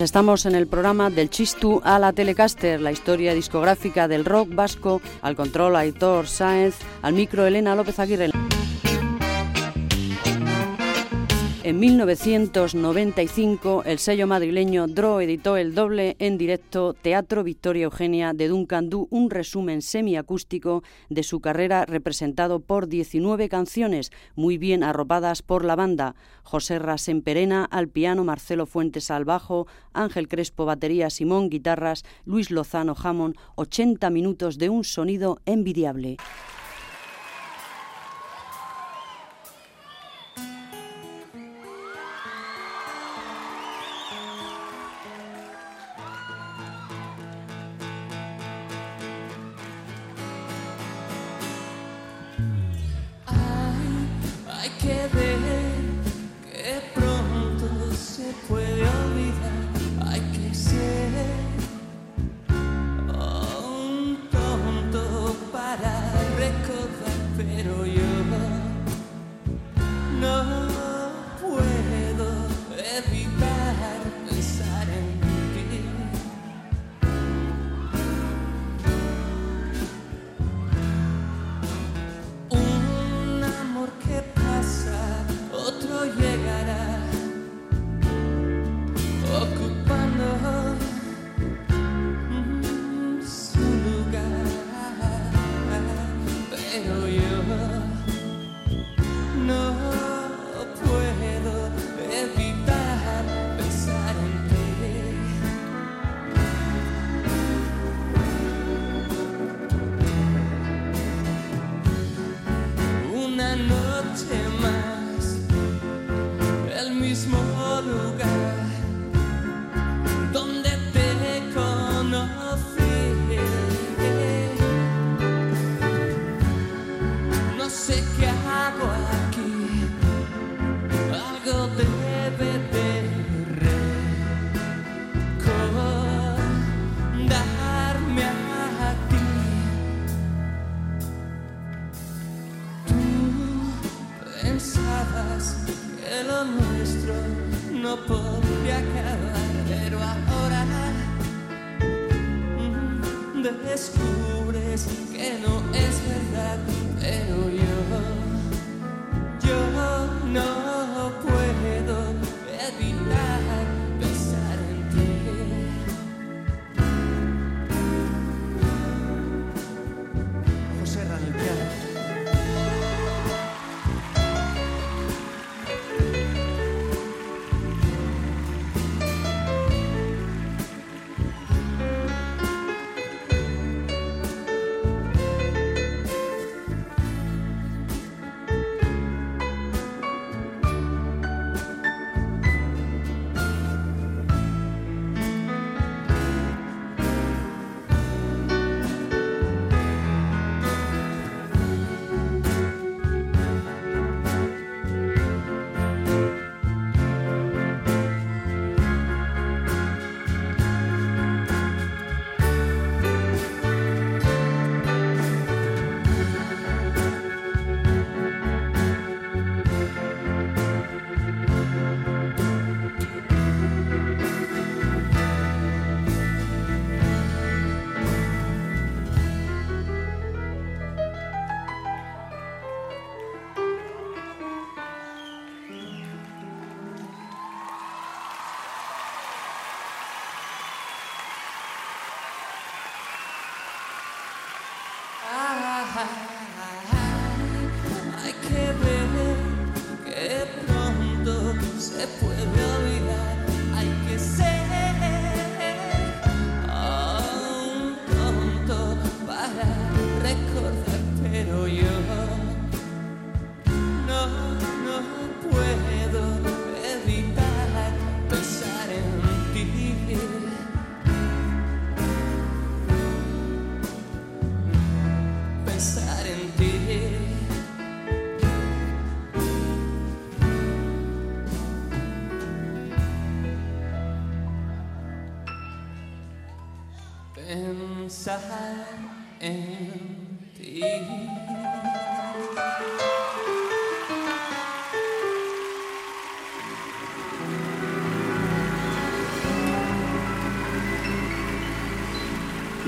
Estamos en el programa del Chistu a la Telecaster, la historia discográfica del rock vasco, al control Aitor Sáenz, al micro Elena López Aguirre. En 1995, el sello madrileño DRO editó el doble en directo Teatro Victoria Eugenia de Duncan Du, un resumen semiacústico de su carrera representado por 19 canciones, muy bien arropadas por la banda. José Rasemperena al piano, Marcelo Fuentes al bajo, Ángel Crespo batería, Simón guitarras, Luis Lozano Jamón, 80 minutos de un sonido envidiable.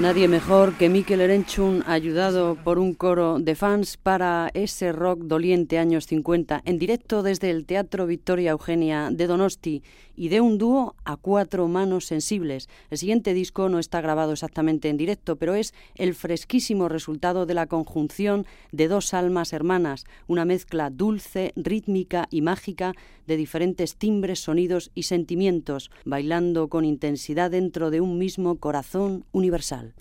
Nadie mejor que Mikel Erenchun, ayudado por un coro de fans para ese rock doliente años 50, en directo desde el Teatro Victoria Eugenia de Donosti y de un dúo a cuatro manos sensibles. El siguiente disco no está grabado exactamente en directo, pero es el fresquísimo resultado de la conjunción de dos almas hermanas, una mezcla dulce, rítmica y mágica de diferentes timbres, sonidos y sentimientos, bailando con intensidad dentro de un mismo corazón universal.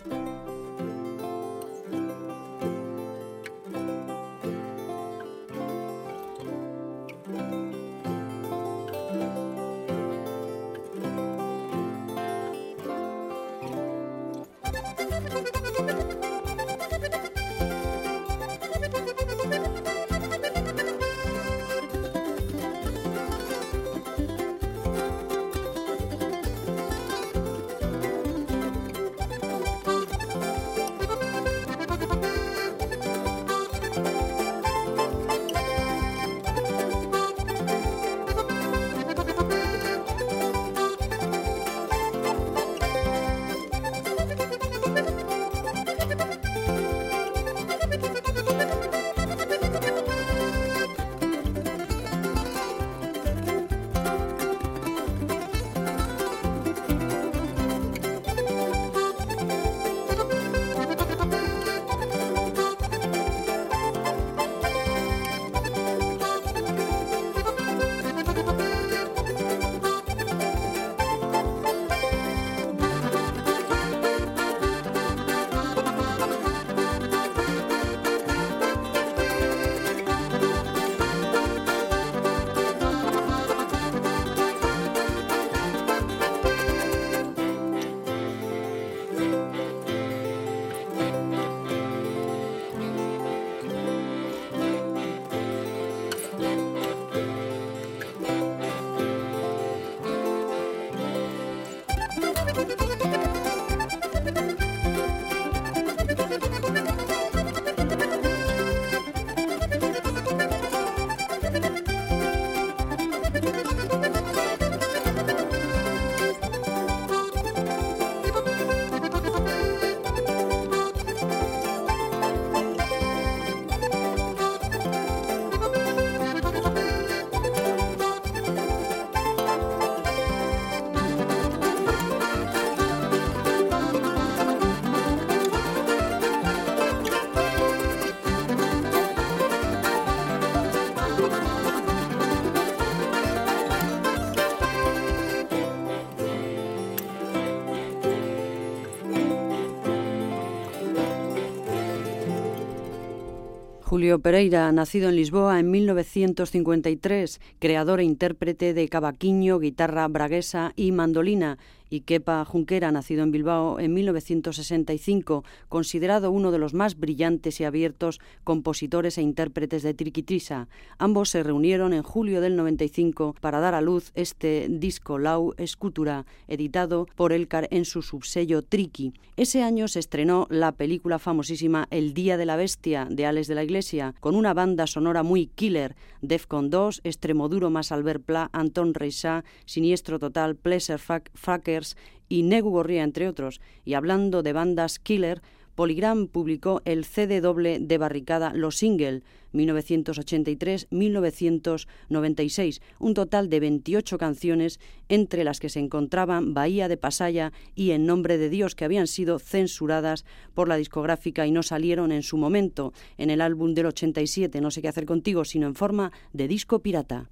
Julio Pereira, nacido en Lisboa en 1953, creador e intérprete de cavaquinho, guitarra braguesa y mandolina, y Kepa Junquera, nacido en Bilbao en 1965, considerado uno de los más brillantes y abiertos compositores e intérpretes de Triquitrisa. Ambos se reunieron en julio del 95 para dar a luz este disco Lau Escultura, editado por Elcar en su subsello Triqui. Ese año se estrenó la película famosísima El Día de la Bestia de Alex de la Iglesia, con una banda sonora muy killer, Defcon 2, Extremoduro más Albert Pla, Anton Reisá, Siniestro Total, Pleasure Fucker, y Negu Gorria, entre otros. Y hablando de bandas killer, Polygram publicó el CD doble de Barricada Los Single 1983-1996, un total de 28 canciones entre las que se encontraban Bahía de Pasaya y En Nombre de Dios que habían sido censuradas por la discográfica y no salieron en su momento en el álbum del 87 No sé qué hacer contigo, sino en forma de disco pirata.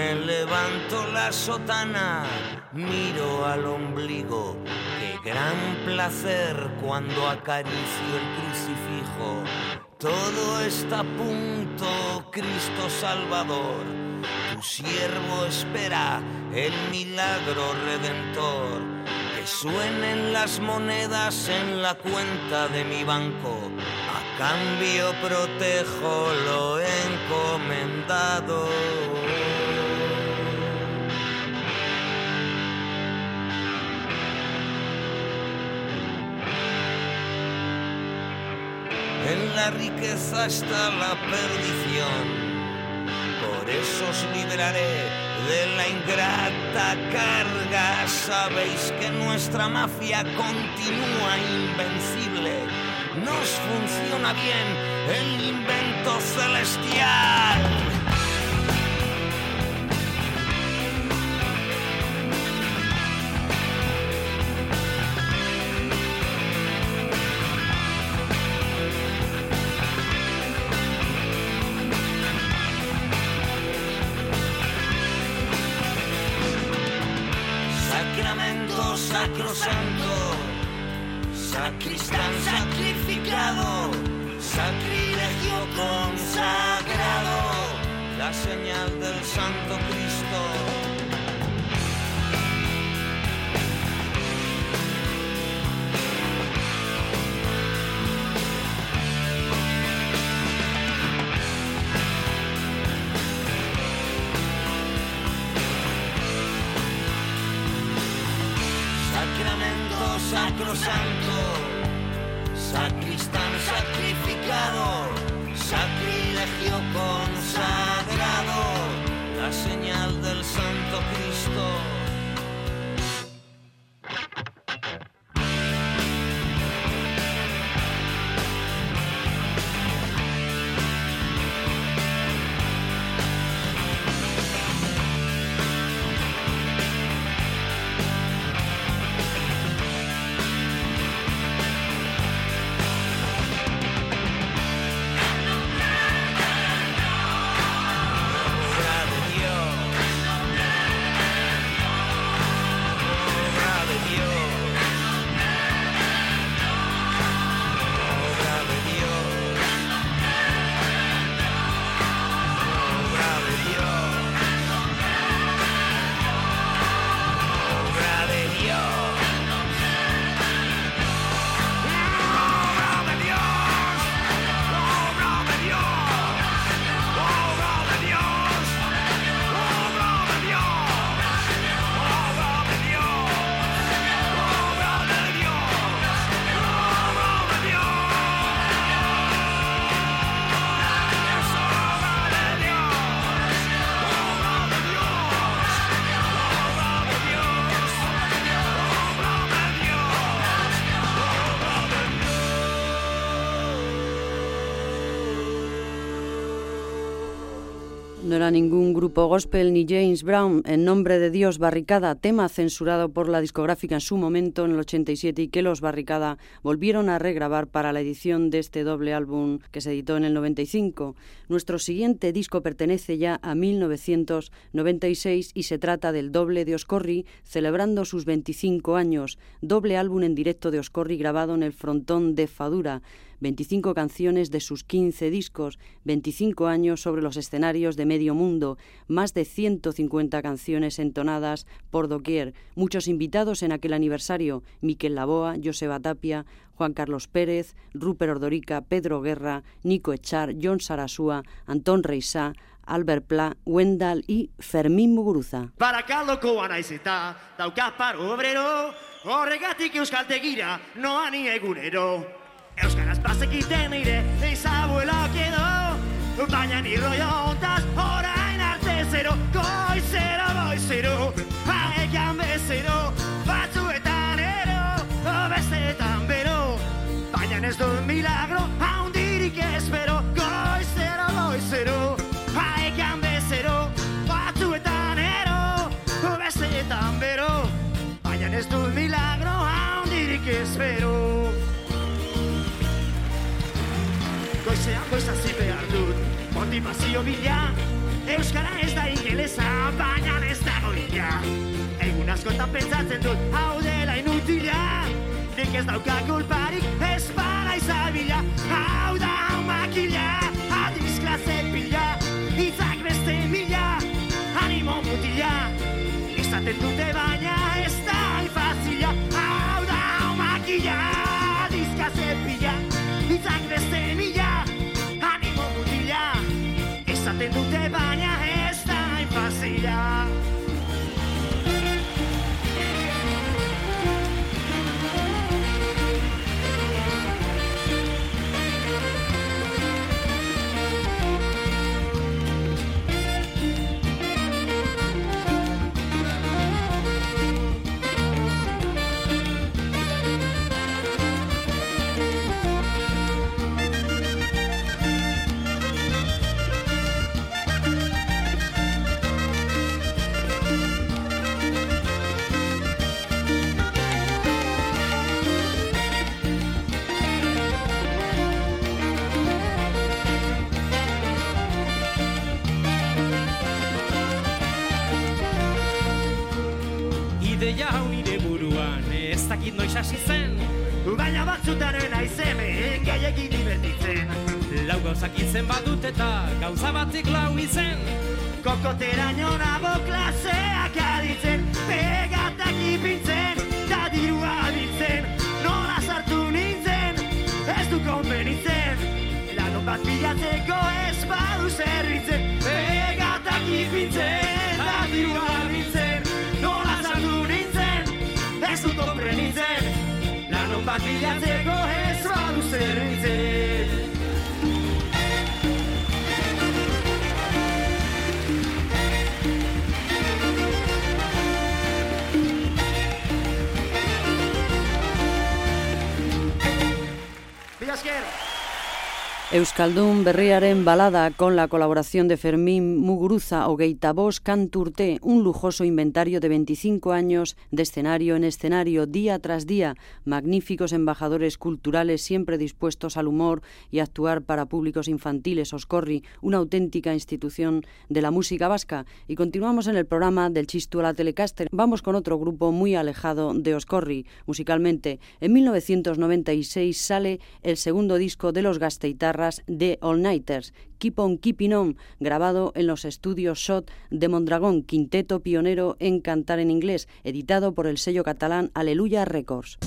Me levanto la sotana, miro al ombligo. Qué gran placer cuando acaricio el crucifijo. Todo está a punto, Cristo Salvador. Tu siervo espera el milagro redentor. Que suenen las monedas en la cuenta de mi banco. A cambio protejo lo encomendado. En la riqueza está la perdición. por eso os liberaré de la ingrata carga. Sabéis que nuestra mafia continúa invencible. Nos funciona bien el invento celestial. Grupo gospel ni James Brown, En nombre de Dios Barricada, tema censurado por la discográfica en su momento en el 87 y que los Barricada volvieron a regrabar para la edición de este doble álbum que se editó en el 95. Nuestro siguiente disco pertenece ya a 1996 y se trata del doble de Oscorri celebrando sus 25 años, doble álbum en directo de Oscorri grabado en el frontón de Fadura. 25 canciones de sus 15 discos, 25 años sobre los escenarios de medio mundo, más de 150 canciones entonadas por doquier, muchos invitados en aquel aniversario, Miquel Laboa, Joseba Tapia, Juan Carlos Pérez, Rupert Ordorica, Pedro Guerra, Nico Echar, John Sarasúa, Antón Reisá, Albert Pla, Wendal y Fermín Muguruza. Euskaraz bazekiten nire Neiz abuelok edo Baina ni rollo goizean goizazi behar dut. Motivazio bila Euskara ez da ingelesa Baina ez da goia Egun askotan pentsatzen dut Hau dela inutila. Nik ez dauka kulparik Ez para izabila. Hau da makila Adiz klase pila Itzak beste mila Animo mutila. Izaten dute hau nire buruan. Ez dakit noiz hasi zen Baina batzutan naizemen gaiekin divertitzen Lau gauzak izen badut eta gauza batik lau izen. Kokotera nionabo klaseak aditzen Pegatak ipintzen, da dirua biltzen Nola sartu nintzen, ez du konbenitzen. Lanon bat bilatzeko ez badu zerbitzen Pegatak ipintzen, Padilla jego hesła lusternicy. Villasquero. Euskaldun Berriaren balada con la colaboración de Fermín Muguruza o Bos Canturté, un lujoso inventario de 25 años de escenario en escenario, día tras día, magníficos embajadores culturales siempre dispuestos al humor y a actuar para públicos infantiles, Oscorri, una auténtica institución de la música vasca. Y continuamos en el programa del Chistu a la Telecaster. Vamos con otro grupo muy alejado de Oscorri, musicalmente. En 1996 sale el segundo disco de los De All Nighters, Keep On Keeping On, grabado en los estudios Shot de Mondragón, quinteto pionero en cantar en inglés, editado por el sello catalán Aleluya Records.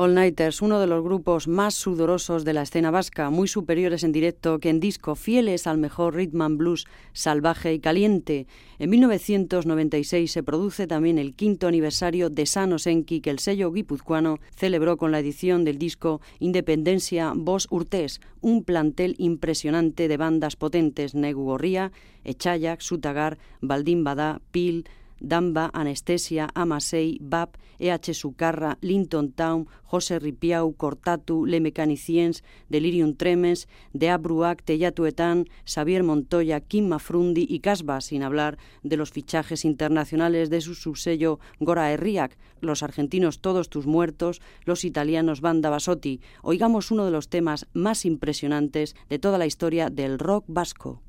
All Nighters, uno de los grupos más sudorosos de la escena vasca, muy superiores en directo que en disco, fieles al mejor rhythm and blues salvaje y caliente. En 1996 se produce también el quinto aniversario de Sanos Enki que el sello guipuzcoano celebró con la edición del disco Independencia Vos Urtés, un plantel impresionante de bandas potentes Negu Gorría, Echayak, Sutagar, Baldín Badá, Pil, Damba, Anestesia, Amasei, BAP, EH Sucarra, Linton Town, José Ripiau, Cortatu, Le Mecaniciens, Delirium Tremens, De Abruac, Tellatuetán, Xavier Montoya, Kim Mafrundi y Casba, sin hablar de los fichajes internacionales de su subsello Gora Herriac, los argentinos Todos tus muertos, los italianos Banda Basotti. Oigamos uno de los temas más impresionantes de toda la historia del rock vasco.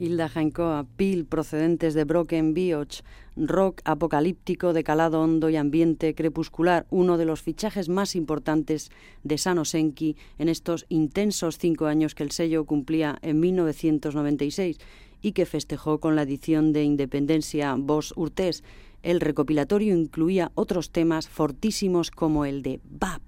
Hilda Jaincoa, Pil, procedentes de Broken Bioch, rock apocalíptico de calado hondo y ambiente crepuscular, uno de los fichajes más importantes de Sanosenki en estos intensos cinco años que el sello cumplía en 1996 y que festejó con la edición de Independencia Vos Urtés. El recopilatorio incluía otros temas fortísimos como el de BAP.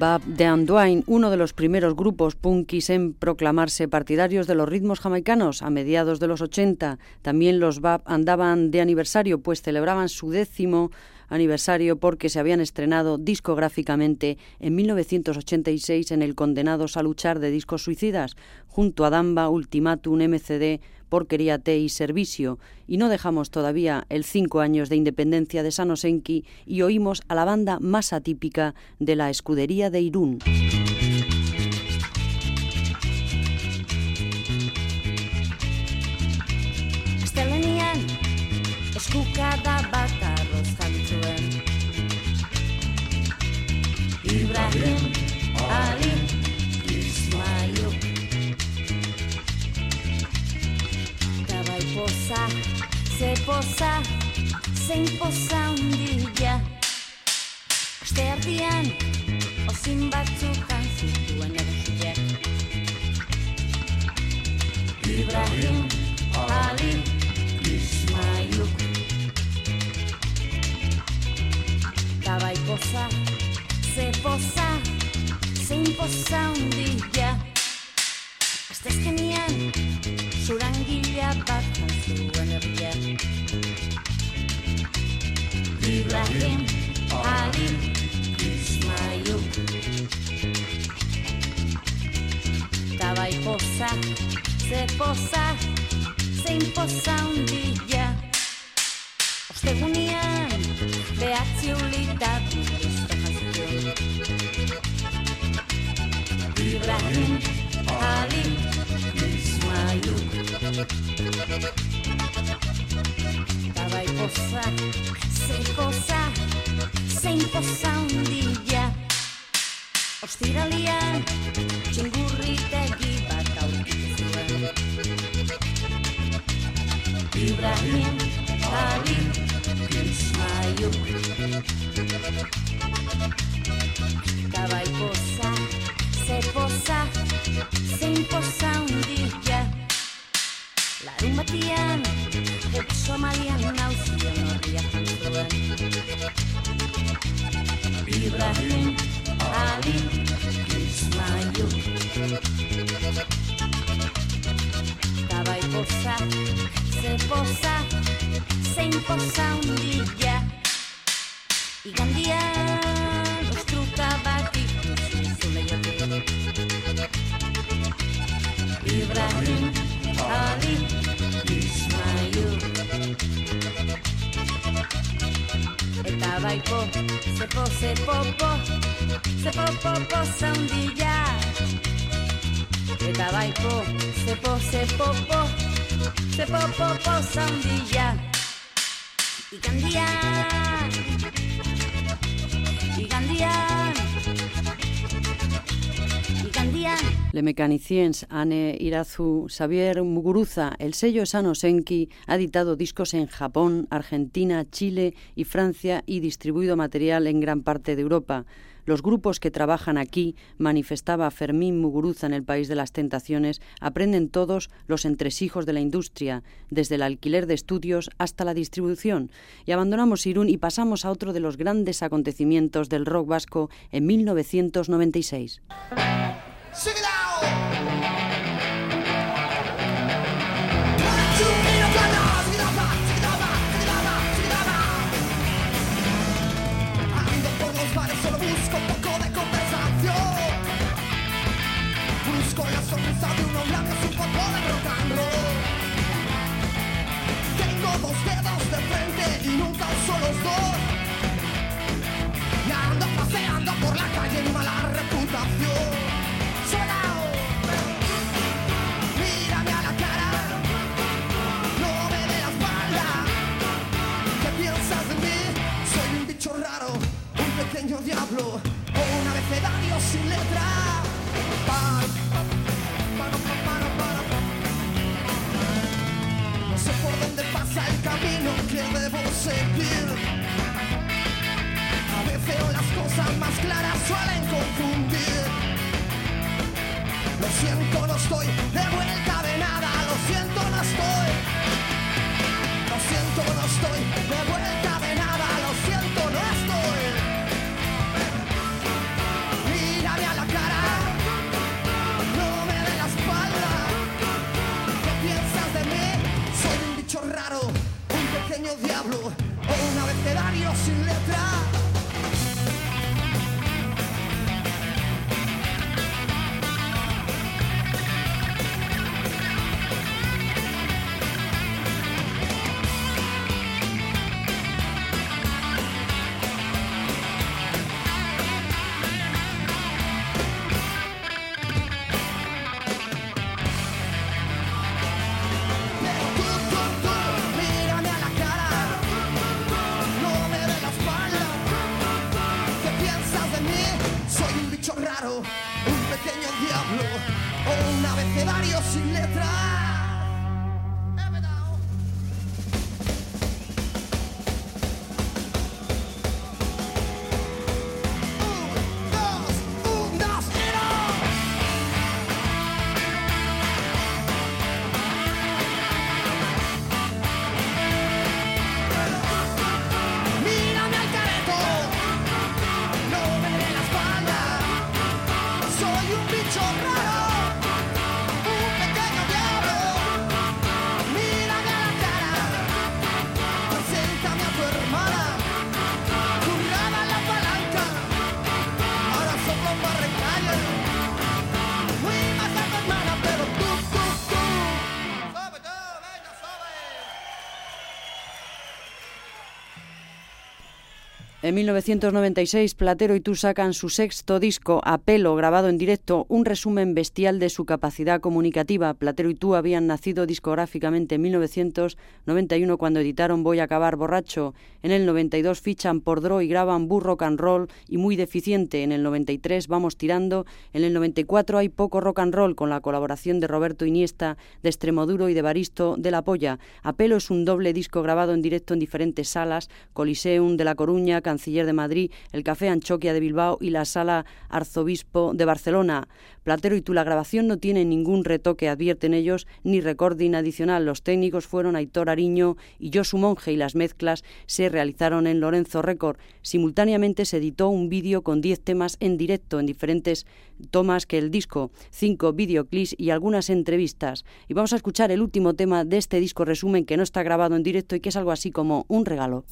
Bab de Anduin, uno de los primeros grupos punkis en proclamarse partidarios de los ritmos jamaicanos a mediados de los 80. También los Bab andaban de aniversario, pues celebraban su décimo aniversario porque se habían estrenado discográficamente en 1986 en el Condenados a Luchar de Discos Suicidas, junto a Damba, Ultimatum, MCD, Porquería T y Servicio, y no dejamos todavía el cinco años de independencia de Sanosenki y oímos a la banda más atípica de la escudería de Irún. poza, zein poza hundia Este ardian, ozin batzuk anzituen erosiak Ibrahim, Ali, Ismailuk. Tabai poza, ze poza, zein poza hundia Este surangila bat ze poza, zein poza hundia Ostegunian, behatzi ulitatu Ibrahim, Ali, Ismailu Tabai poza, ze poza, zein poza hundia Ostiralian, txingurritegi Hali, Hali, Krishna. Mechaniciens, Anne Irazu, Xavier Muguruza, el sello Sano Senki ha editado discos en Japón, Argentina, Chile y Francia y distribuido material en gran parte de Europa. Los grupos que trabajan aquí, manifestaba Fermín Muguruza en el País de las Tentaciones, aprenden todos los entresijos de la industria, desde el alquiler de estudios hasta la distribución. Y abandonamos Irún y pasamos a otro de los grandes acontecimientos del rock vasco en 1996. Sing Woo! En 1996, Platero y tú sacan su sexto disco, Apelo, grabado en directo, un resumen bestial de su capacidad comunicativa. Platero y tú habían nacido discográficamente en 1991 cuando editaron Voy a acabar borracho. En el 92 fichan por Dro y graban Burro Rock and Roll y muy deficiente. En el 93 vamos tirando. En el 94 hay poco rock and roll con la colaboración de Roberto Iniesta, de Extremoduro y de Baristo de la Polla. Apelo es un doble disco grabado en directo en diferentes salas, Coliseum de La Coruña, De Madrid, el Café Anchoquia de Bilbao y la Sala Arzobispo de Barcelona. Platero y tú, la grabación no tiene ningún retoque, advierten ellos, ni recording adicional. Los técnicos fueron Aitor Ariño y Josu Monge y las mezclas se realizaron en Lorenzo Record. Simultáneamente se editó un vídeo con 10 temas en directo en diferentes tomas que el disco, cinco videoclips y algunas entrevistas. Y vamos a escuchar el último tema de este disco resumen que no está grabado en directo y que es algo así como un regalo.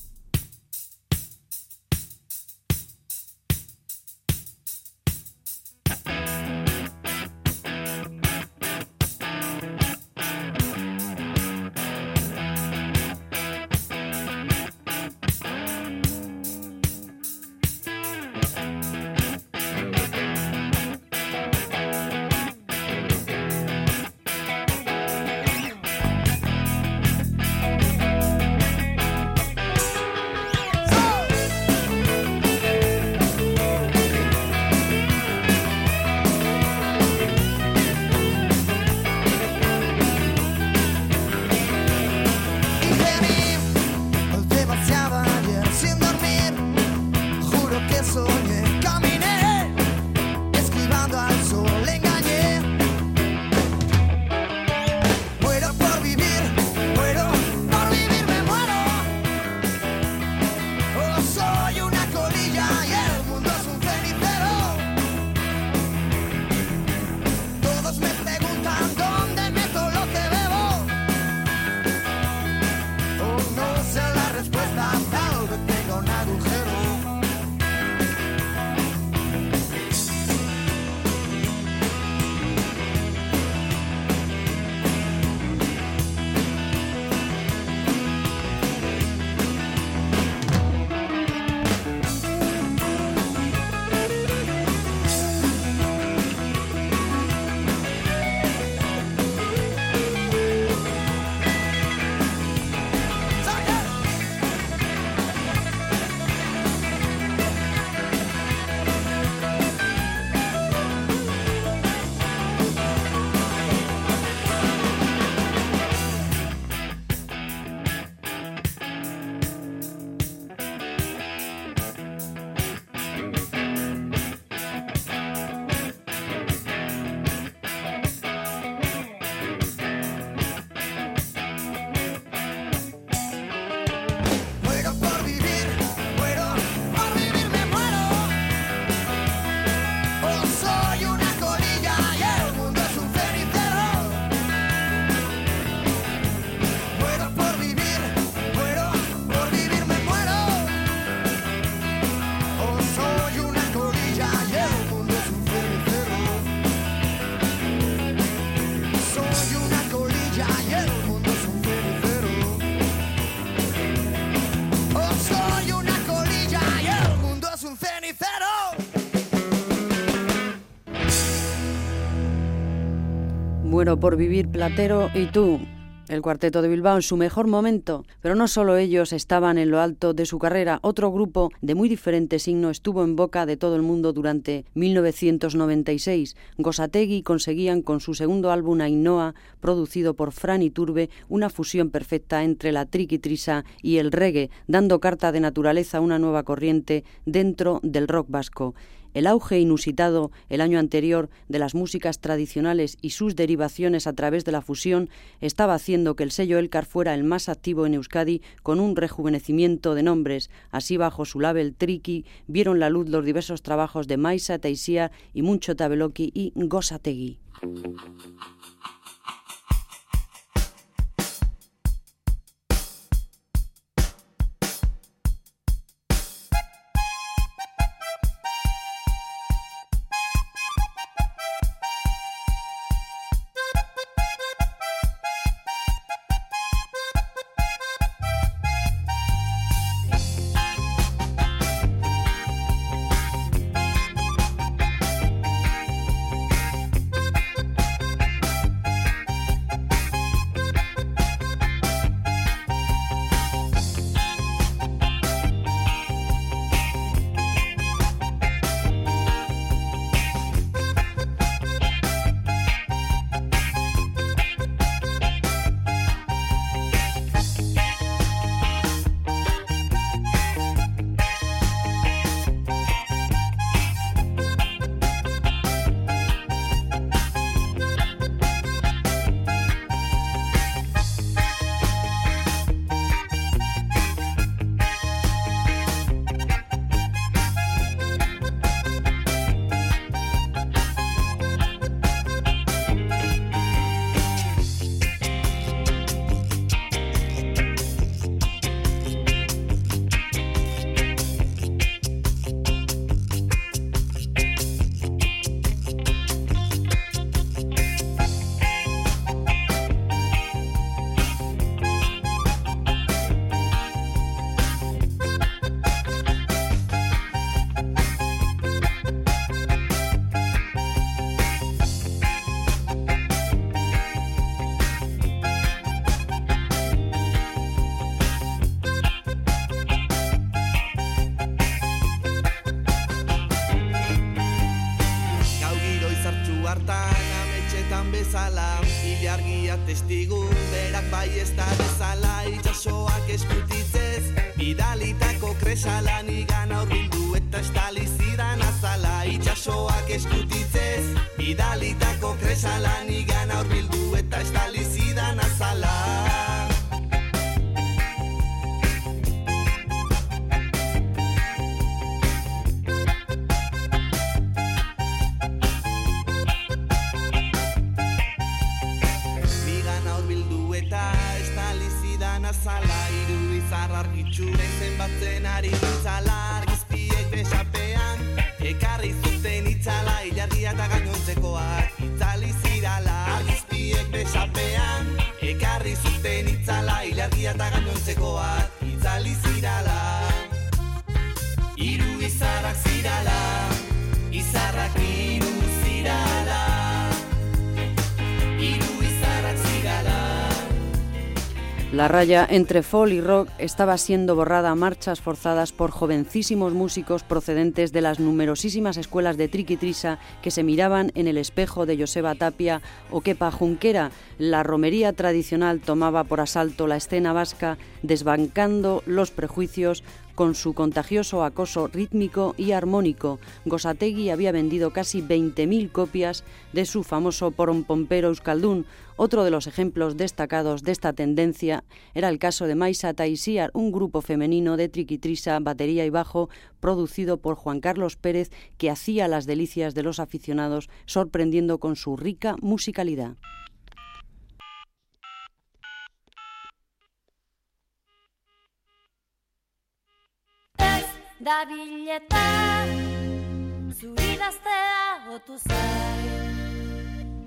Por vivir Platero y tú. El cuarteto de Bilbao en su mejor momento, pero no solo ellos estaban en lo alto de su carrera, otro grupo de muy diferente signo estuvo en boca de todo el mundo durante 1996. Gosategui conseguían con su segundo álbum Ainhoa, producido por Fran Turbe, una fusión perfecta entre la triquitrisa y el reggae, dando carta de naturaleza a una nueva corriente dentro del rock vasco. El auge inusitado el año anterior de las músicas tradicionales y sus derivaciones a través de la fusión estaba haciendo que el sello Elcar fuera el más activo en Euskadi con un rejuvenecimiento de nombres. Así bajo su label Triki vieron la luz los diversos trabajos de Maisa Taisia y Muncho Tabeloki y Gosategui. Raya entre folk y rock estaba siendo borrada a marchas forzadas por jovencísimos músicos procedentes de las numerosísimas escuelas de triquitrisa que se miraban en el espejo de Joseba Tapia o Kepa Junquera. La romería tradicional tomaba por asalto la escena vasca, desbancando los prejuicios con su contagioso acoso rítmico y armónico. Gosategui había vendido casi 20.000 copias de su famoso Pompero Euskaldun. Otro de los ejemplos destacados de esta tendencia era el caso de Maisa Taisiar, un grupo femenino de triquitrisa, batería y bajo, producido por Juan Carlos Pérez, que hacía las delicias de los aficionados, sorprendiendo con su rica musicalidad. Dabileta Zuri daztea otu zai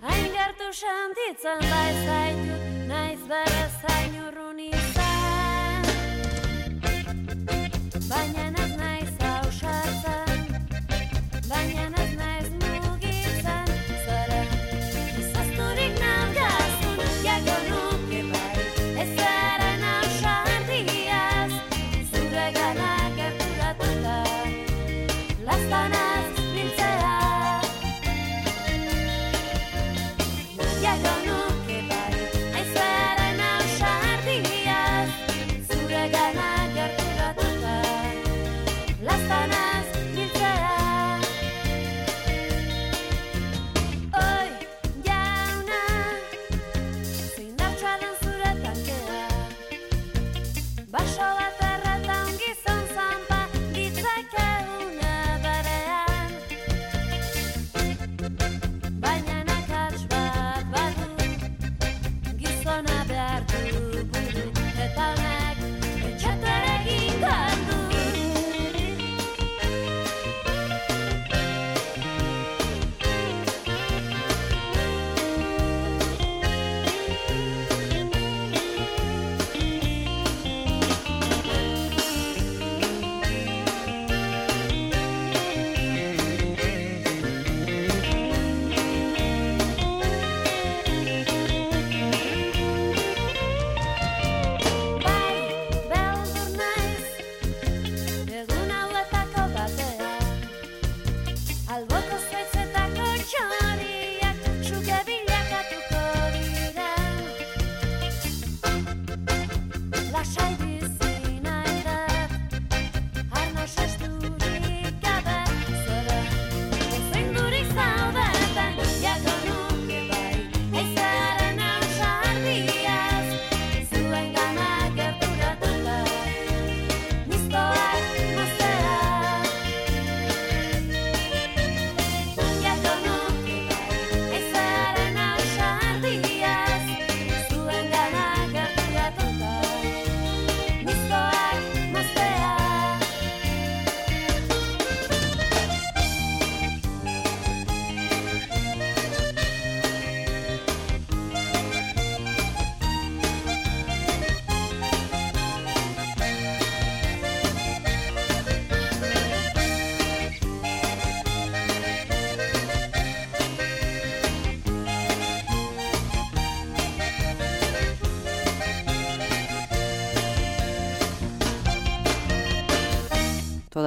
Hain gertu sentitzen bai zaitu Naiz bere zain urrun izan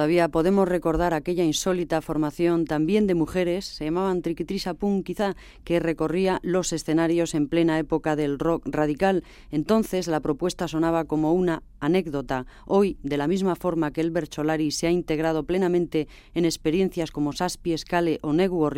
Todavía podemos recordar aquella insólita formación también de mujeres, se llamaban Triquitrisa Punk quizá, que recorría los escenarios en plena época del rock radical. Entonces la propuesta sonaba como una anécdota. Hoy, de la misma forma que el Bercholari se ha integrado plenamente en experiencias como Saspi, Scale o Negu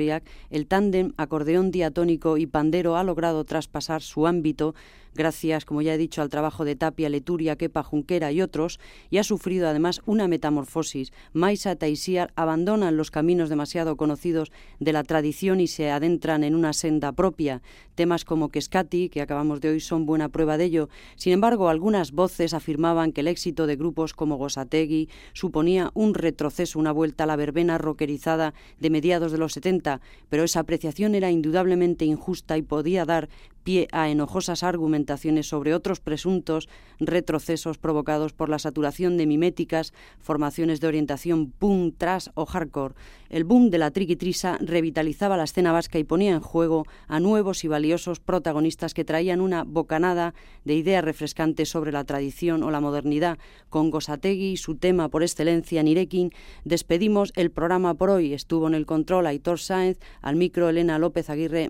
el tándem acordeón diatónico y pandero ha logrado traspasar su ámbito gracias, como ya he dicho, al trabajo de Tapia, Leturia, Kepa, Junquera y otros, y ha sufrido además una metamorfosis. Maisa Taisiar abandonan los caminos demasiado conocidos de la tradición y se adentran en una senda propia. Temas como Kescati, que acabamos de hoy, son buena prueba de ello. Sin embargo, algunas voces afirmaban que el éxito de grupos como Gosategui suponía un retroceso, una vuelta a la verbena rockerizada de mediados de los 70, pero esa apreciación era indudablemente injusta y podía dar pie a enojosas argumentaciones sobre otros presuntos retrocesos provocados por la saturación de miméticas, formaciones de orientación punk, trash o hardcore. El boom de la triquitrisa revitalizaba la escena vasca y ponía en juego a nuevos y valiosos protagonistas que traían una bocanada de ideas refrescantes sobre la tradición o la modernidad. Con Gosategui y su tema por excelencia, Nirekin, despedimos el programa por hoy. Estuvo en el control Aitor Sáenz, al micro Elena López Aguirre.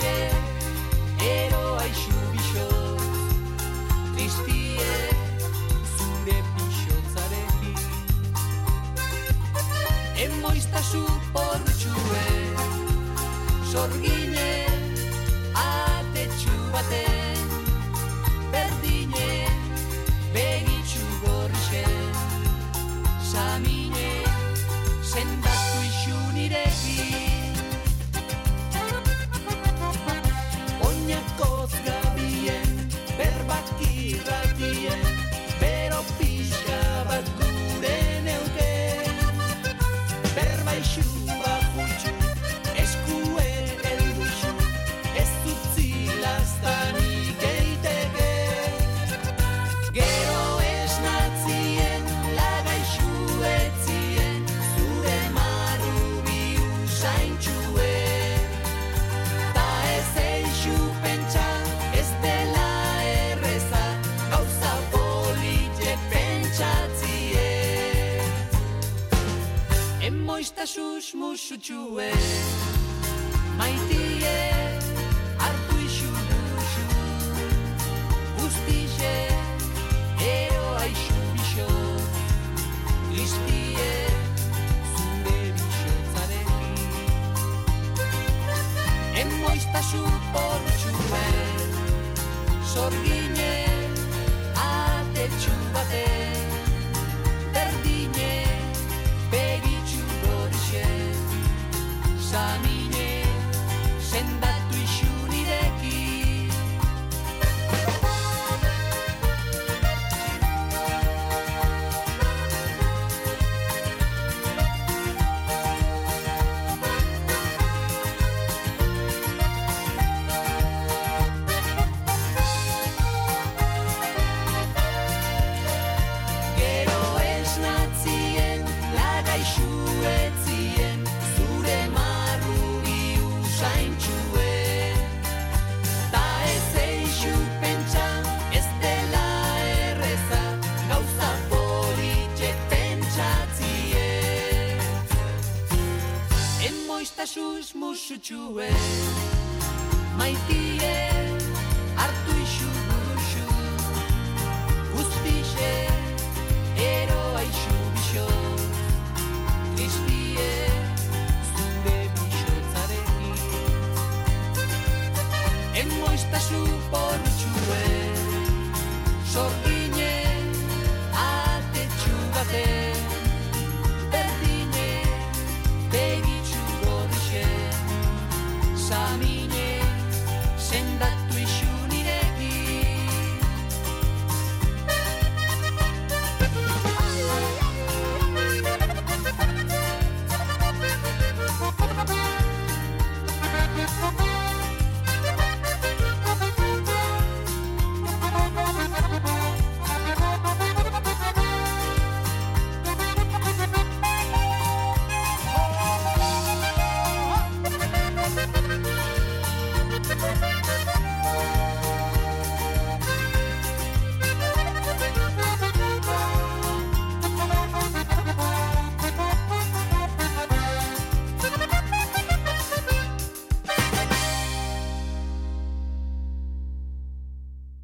Ero aishu bicho testie sun de pichonzareki emoi sta su por chue zubait